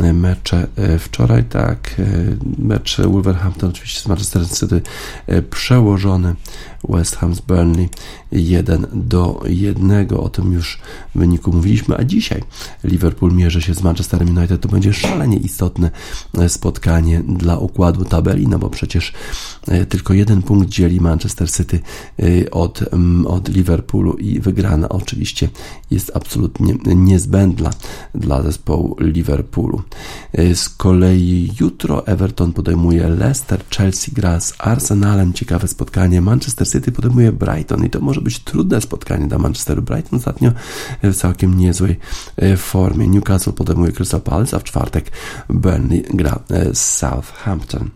e, mecze e, wczoraj, tak? E, mecz Wolverhampton oczywiście z Manchester City przełożony West Ham z Burnley 1 do 1. O tym już w wyniku mówiliśmy, a dzisiaj Liverpool mierzy się z Manchesterem United. To będzie szalenie istotne spotkanie dla układu tabeli, no bo przecież tylko jeden punkt dzieli Manchester City od, od Liverpoolu i wygrana oczywiście jest absolutnie niezbędna dla, zespołu Liverpoolu. Y, z kolei jutro Everton podejmuje Leicester, Chelsea gra z Arsenalem, ciekawe spotkanie. Manchester City podejmuje Brighton i to może być trudne spotkanie dla Manchesteru. Brighton ostatnio w całkiem niezłej y, formie. Newcastle podejmuje Crystal Palace, a w czwartek Burnley gra z Southampton.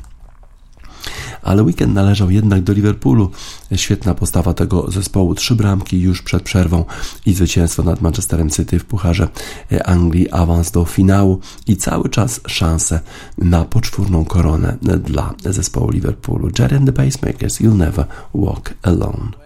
ale weekend należał jednak do Liverpoolu. Świetna postawa tego zespołu, trzy bramki już przed przerwą i zwycięstwo nad Manchesterem City w Pucharze Anglii, awans do finału i cały czas szanse na poczwórną koronę dla zespołu Liverpoolu. Jerry and the Pacemakers, You'll Never Walk Alone.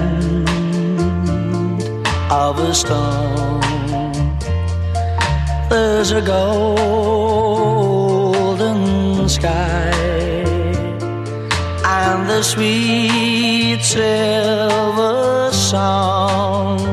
of a storm, there's a golden sky and the sweet silver sound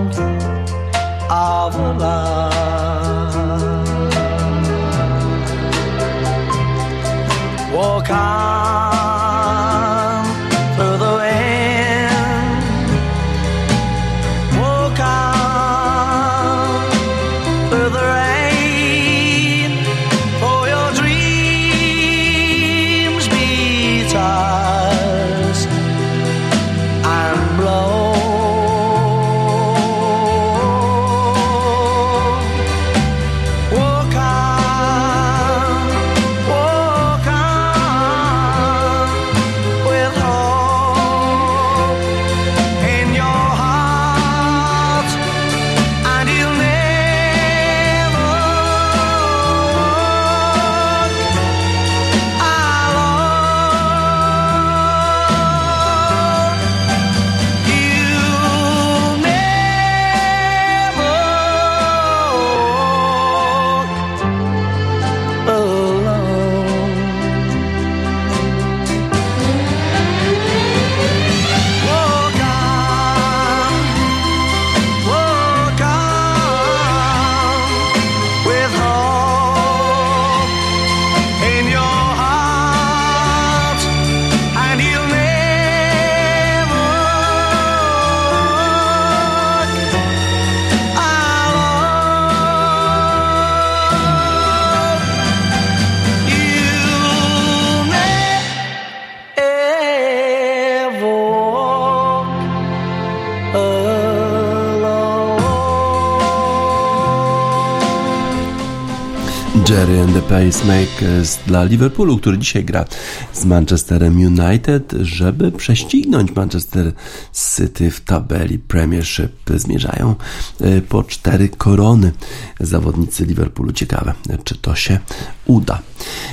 Jerry and the Pacemakers dla Liverpoolu, który dzisiaj gra z Manchesterem United, żeby prześcignąć Manchester City w tabeli Premiership. Zmierzają e, po cztery korony zawodnicy Liverpoolu. Ciekawe, czy to się uda.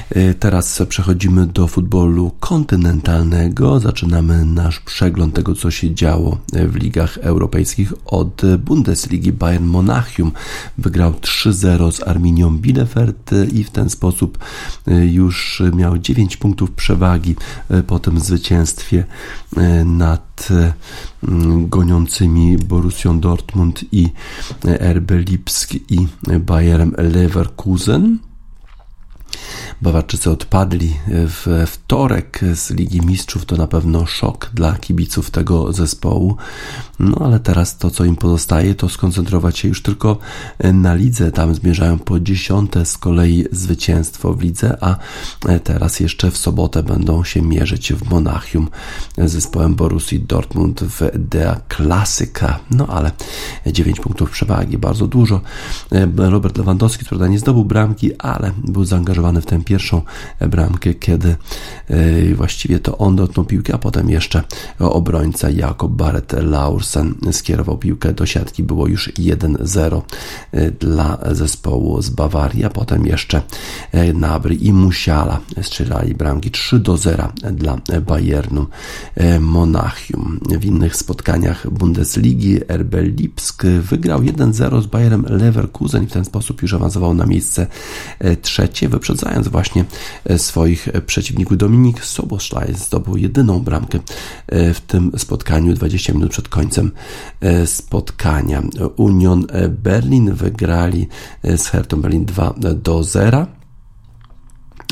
E, Teraz przechodzimy do futbolu kontynentalnego. Zaczynamy nasz przegląd tego, co się działo w ligach europejskich od Bundesligi. Bayern Monachium wygrał 3-0 z Arminią Bielefeld i w ten sposób e, już miał 9 punktów przewagi e, po tym zwycięstwie e, nad goniącymi Borussią Dortmund i RB Lipsk i Bayerem Leverkusen. Bawarczycy odpadli w wtorek z Ligi Mistrzów. To na pewno szok dla kibiców tego zespołu. No ale teraz to, co im pozostaje, to skoncentrować się już tylko na lidze. Tam zmierzają po dziesiąte z kolei zwycięstwo w lidze, a teraz jeszcze w sobotę będą się mierzyć w Monachium z zespołem Borussii Dortmund w Dea Klasyka. No ale 9 punktów przewagi, bardzo dużo. Robert Lewandowski, prawda, nie zdobył bramki, ale był zaangażowany w tę pierwszą bramkę, kiedy e, właściwie to on dotknął piłkę, a potem jeszcze obrońca Jakob Barrett Laursen skierował piłkę do siatki. Było już 1-0 e, dla zespołu z Bawarii, a potem jeszcze e, Nabry i Musiala strzelali bramki 3 0 dla Bayernu Monachium. W innych spotkaniach Bundesligi RB Lipsk wygrał 1-0 z Bayerem Leverkusen i w ten sposób już awansował na miejsce trzecie, wyprzedzając właśnie swoich przeciwników. Dominik Soboszlaj zdobył jedyną bramkę w tym spotkaniu 20 minut przed końcem spotkania. Union Berlin wygrali z Hertą Berlin 2 do 0.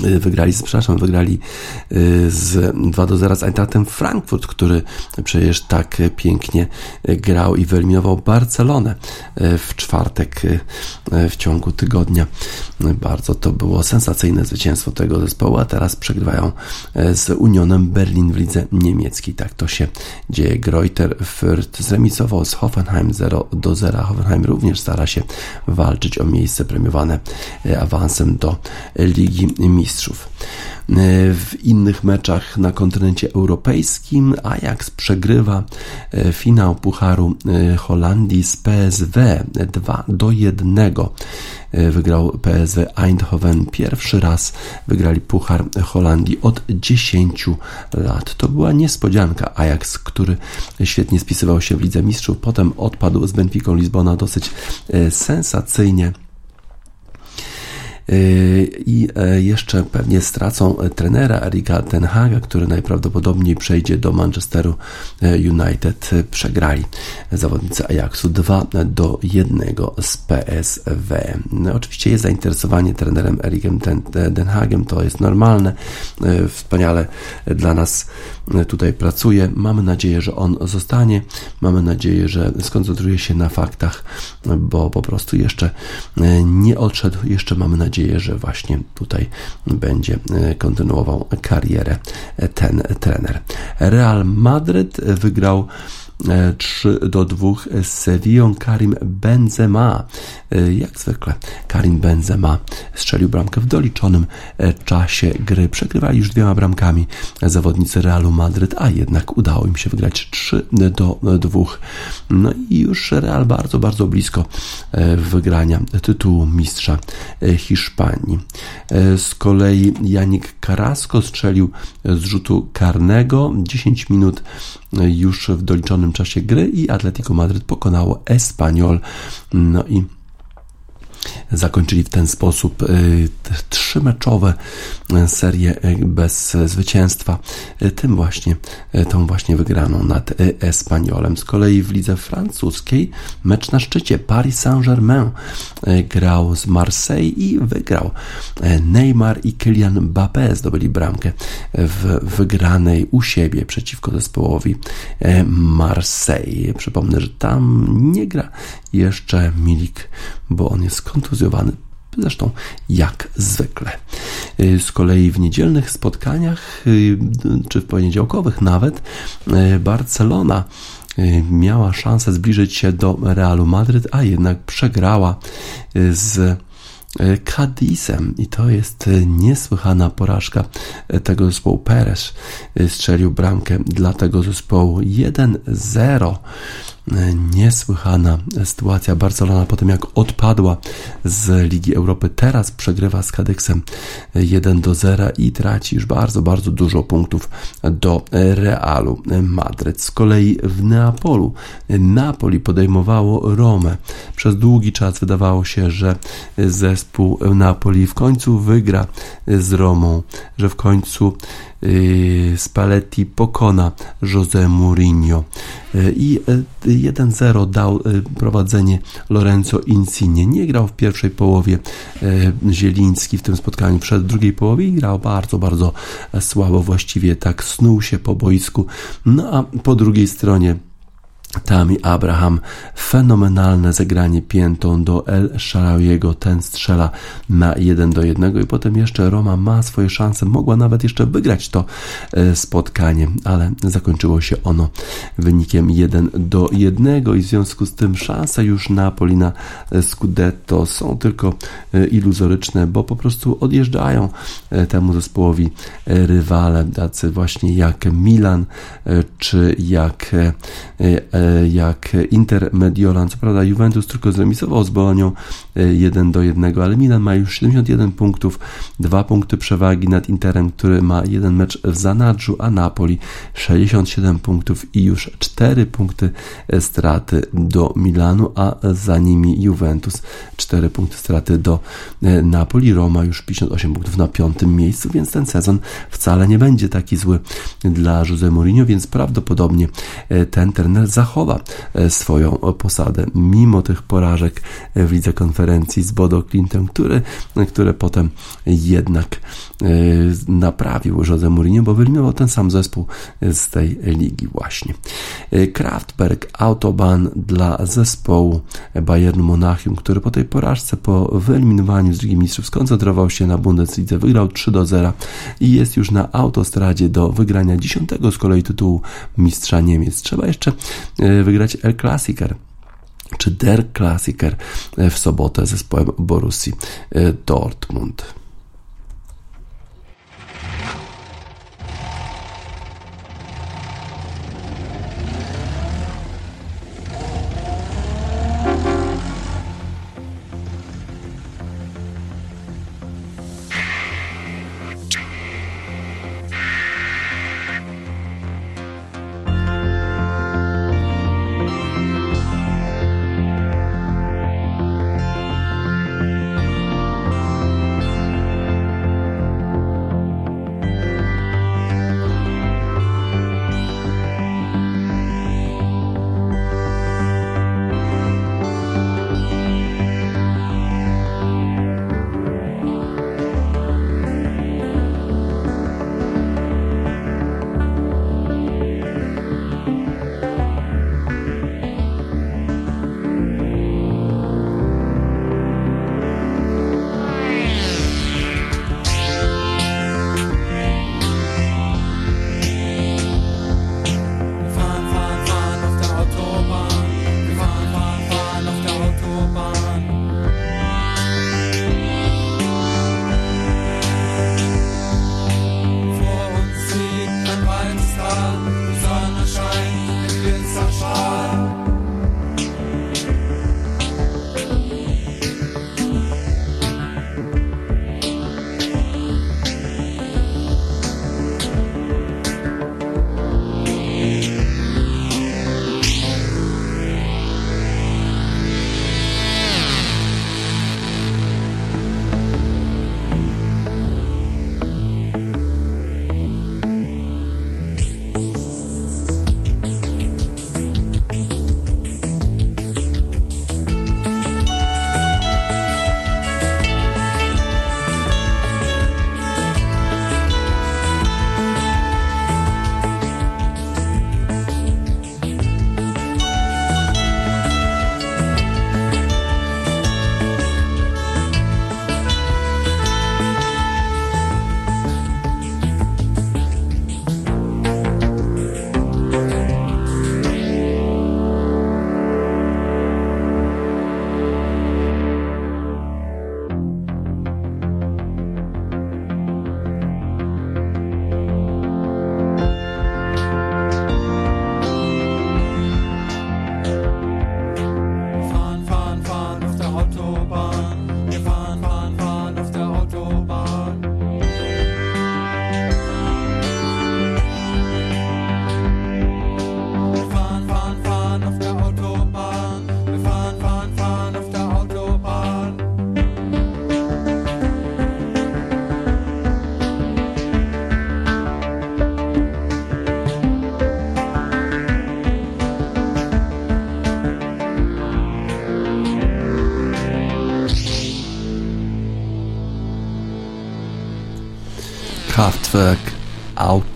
Y, wygrali, przepraszam, wygrali y, z 2 do 0 z Eintrachtem Frankfurt, który przecież tak pięknie grał i wyeliminował Barcelonę y, w czwartek w ciągu tygodnia. Bardzo to było sensacyjne zwycięstwo tego zespołu, a teraz przegrywają z Unionem Berlin w lidze niemieckiej. Tak to się dzieje. Greuter Fürth zremisował z Hoffenheim 0 do 0. Hoffenheim również stara się walczyć o miejsce premiowane awansem do Ligi Mistrzów mistrzów. E, w innych meczach na kontynencie europejskim Ajax przegrywa e, finał Pucharu e, Holandii z PSW 2 do 1. Wygrał PSW Eindhoven pierwszy raz. Wygrali Puchar Holandii od 10 lat. To była niespodzianka. Ajax, który świetnie spisywał się w Lidze Mistrzów, potem odpadł z Benficą Lizbona dosyć sensacyjnie i e, jeszcze pewnie stracą trenera Erika Ten Haga, który najprawdopodobniej przejdzie do Manchesteru e, United. Przegrali zawodnicy Ajaxu 2 do 1 z PSW. Oczywiście jest zainteresowanie trenerem Erikiem Ten, Ten Hagiem, to jest normalne. E, wspaniale dla nas tutaj pracuje. Mamy nadzieję, że on zostanie. Mamy nadzieję, że skoncentruje się na faktach, bo po prostu jeszcze nie odszedł. Jeszcze mamy nadzieję, nadzieję, że właśnie tutaj będzie e, kontynuował karierę ten trener. Real Madryt wygrał 3 e, do 2 z Sevillą Karim Benzema. E, jak zwykle Karim Benzema strzelił bramkę w doliczonym e, czasie gry. Przegrywali już dwiema bramkami zawodnicy Realu Madryt, a jednak udało im się wygrać 3 do 2. No i już Real bardzo, bardzo blisko wygrania tytułu mistrza Hiszpanii. Z kolei Janik Carrasco strzelił z rzutu karnego 10 minut już w doliczonym czasie gry i Atletico Madryt pokonało Espanyol. No i zakończyli w ten sposób y, trzymeczowe serie y, bez zwycięstwa. Tym właśnie, tą właśnie wygraną nad Espaniolem. Z kolei w lidze francuskiej mecz na szczycie Paris Saint-Germain grał z Marseille i wygrał. Neymar i Kylian Mbappé zdobyli bramkę w wygranej u siebie przeciwko zespołowi Marseille. Przypomnę, że tam nie gra jeszcze Milik, bo on jest kontuzjowany. Zresztą jak zwykle. Y, z kolei w niedzielnych spotkaniach, y, czy w poniedziałkowych nawet, y, Barcelona miała szansę zbliżyć się do Realu Madryt, a jednak przegrała z Cadizem i to jest niesłychana porażka tego zespołu. Perez strzelił bramkę dla tego zespołu 1-0 niesłychana sytuacja. Barcelona po tym jak odpadła z Ligi Europy, teraz przegrywa z Kadyksem 1 do 0 i traci już bardzo, bardzo dużo punktów do Realu Madryt. Z kolei w Neapolu Napoli podejmowało Romę. Przez długi czas wydawało się, że zespół Napoli w końcu wygra z Romą, że w końcu Spalletti pokona José Mourinho i 1-0 y, dał prowadzenie Lorenzo Insigne. Nie grał w pierwszej połowie Zieliński w tym spotkaniu, przed drugiej połowie i grał bardzo, bardzo słabo, właściwie tak snuł się po boisku. No a po drugiej stronie Tami Abraham, fenomenalne zagranie piętą do El Sharawiego, ten strzela na 1 do 1 i potem jeszcze Roma ma swoje szanse, mogła nawet jeszcze wygrać to e, spotkanie, ale zakończyło się ono wynikiem 1 do 1 i w związku z tym szanse już Napoli na e, Scudetto są tylko e, iluzoryczne, bo po prostu odjeżdżają temu zespołowi rywale, tacy właśnie jak Milan czy jak jak Inter Mediolan. Co prawda Juventus tylko zremisował z Bolonią 1 e, do 1, ale Milan ma już 71 punktów, 2 punkty przewagi nad Interem, który ma jeden mecz w zanadrzu, a Napoli 67 punktów i już 4 punkty straty do Milanu, a za nimi Juventus 4 punkty straty do e, Napoli. Roma już 58 punktów na piątym miejscu, więc ten sezon wcale nie będzie taki zły dla Jose Mourinho, więc prawdopodobnie e, ten trener zachowa zachowa e, swoją posadę, mimo tych porażek w lidze konferencji z Bodo Clintem, który, które potem jednak naprawił Jose Mourinho, bo wyeliminował ten sam zespół z tej ligi właśnie. Kraftberg Autobahn dla zespołu Bayernu Monachium, który po tej porażce, po wyeliminowaniu z Ligi Mistrzów skoncentrował się na Bundeslidze, wygrał 3 do 0 i jest już na autostradzie do wygrania 10 z kolei tytułu mistrza Niemiec. Trzeba jeszcze e, wygrać El Klassiker czy Der Klassiker e, w sobotę zespołem Borussii e, Dortmund.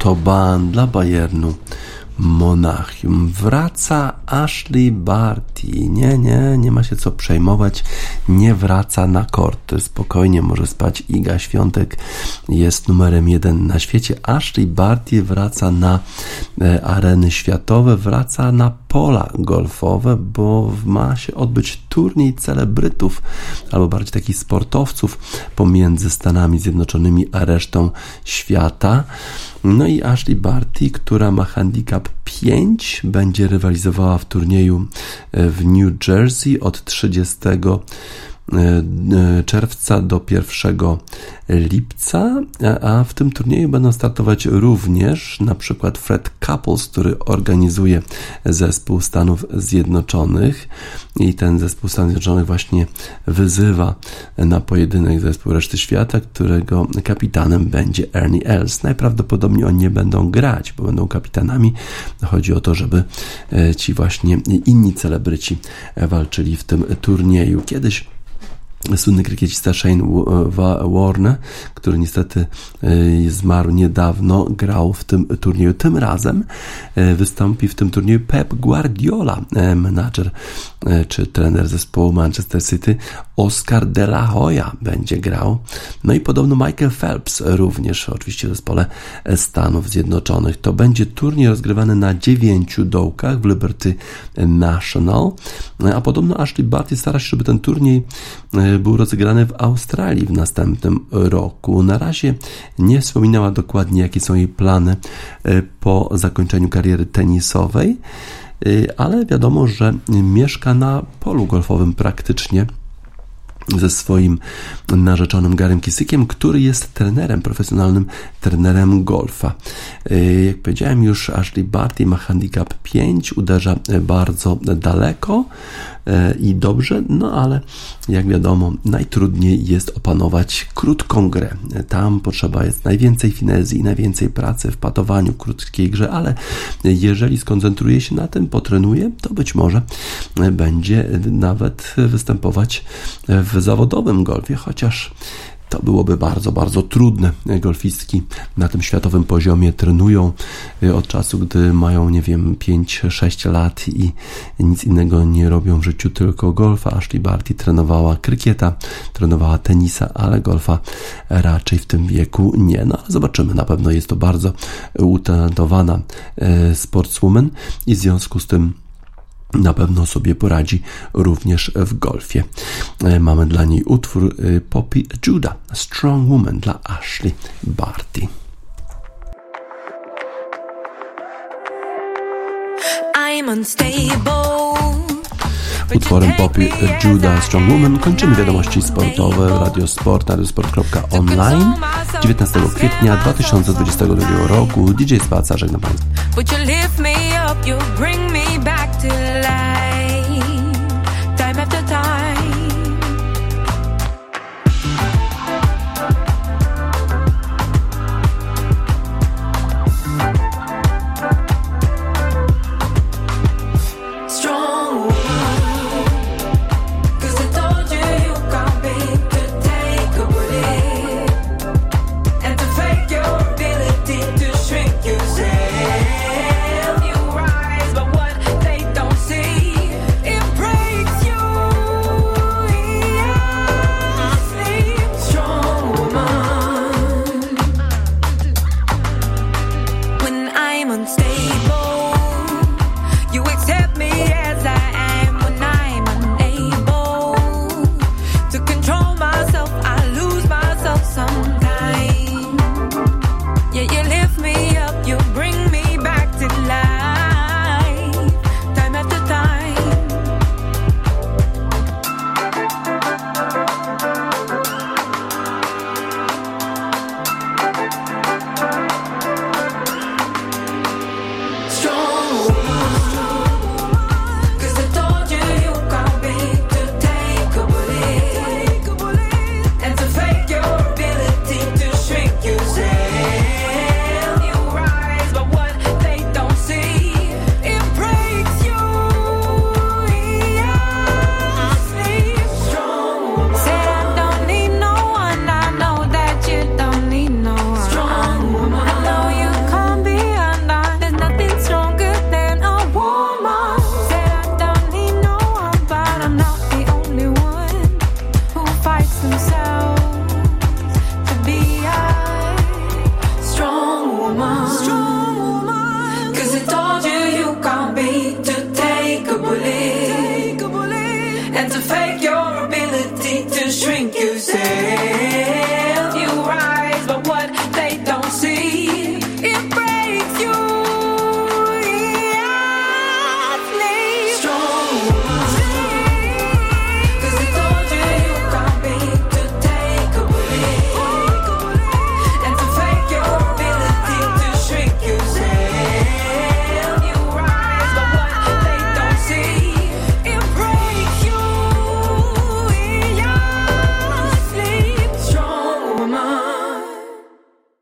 Autobahn dla Bayernu Monachium. Wraca Ashley Barty. Nie, nie, nie ma się co przejmować. Nie wraca na korty. Spokojnie może spać Iga Świątek. Jest numerem jeden na świecie. Ashley Barty wraca na areny światowe, wraca na pola golfowe, bo ma się odbyć turniej celebrytów, albo bardziej takich sportowców pomiędzy Stanami Zjednoczonymi a resztą świata. No i Ashley Barty, która ma handicap 5, będzie rywalizowała w turnieju e, w New Jersey od 30 e, czerwca do 1 lipca, a w tym turnieju będą startować również na przykład Fred Couples, który organizuje zespół Stanów Zjednoczonych i ten zespół Stanów Zjednoczonych właśnie wyzywa na pojedynek zespół reszty świata, którego kapitanem będzie Ernie Els. Najprawdopodobniej oni nie będą grać, bo będą kapitanami. Chodzi o to, żeby e, ci właśnie inni celebryci walczyli w tym turnieju. Kiedyś słynny krykiecista Shane Warne, który niestety e, zmarł niedawno, grał w tym turnieju. Tym razem e, wystąpi w tym turnieju Pep Guardiola, e, menadżer czy trener zespołu Manchester City. Oscar de la Hoya będzie grał. No i podobno Michael Phelps również, oczywiście w zespole Stanów Zjednoczonych. To będzie turniej rozgrywany na dziewięciu dołkach w Liberty National, a podobno Ashley Barty stara się, żeby ten turniej był rozegrany w Australii w następnym roku. Na razie nie wspominała dokładnie, jakie są jej plany e, po zakończeniu kariery tenisowej, e, ale wiadomo, że mieszka na polu golfowym praktycznie ze swoim narzeczonym Garym Kisykiem, który jest trenerem, profesjonalnym trenerem golfa. Jak powiedziałem już, Ashley Barty ma handicap 5, uderza bardzo daleko. E, i dobrze, no ale jak wiadomo, najtrudniej jest opanować krótką grę. Tam potrzeba jest najwięcej finezji, najwięcej pracy w patowaniu krótkiej grze, ale jeżeli skoncentruje się na tym, potrenuje, to być może będzie nawet występować w zawodowym golfie, chociaż to byłoby bardzo, bardzo trudne. Golfistki na tym światowym poziomie trenują y, od czasu, gdy mają, nie wiem, 5-6 lat i nic innego nie robią w życiu, tylko golfa. Ashley Barty trenowała krykieta, trenowała tenisa, ale golfa raczej w tym wieku nie. No ale zobaczymy, na pewno jest to bardzo utalentowana y, sportswoman i w związku z tym na pewno sobie poradzi również w golfie. E, mamy dla niej utwór e, Poppy Judah, Strong Woman dla Ashley Barty. Utworem Poppy Judah Strong Woman kończymy wiadomości sportowe Radio Sport, radiosport.online 19 kwietnia 2022 roku. DJ Spaca, żegnam Państwa.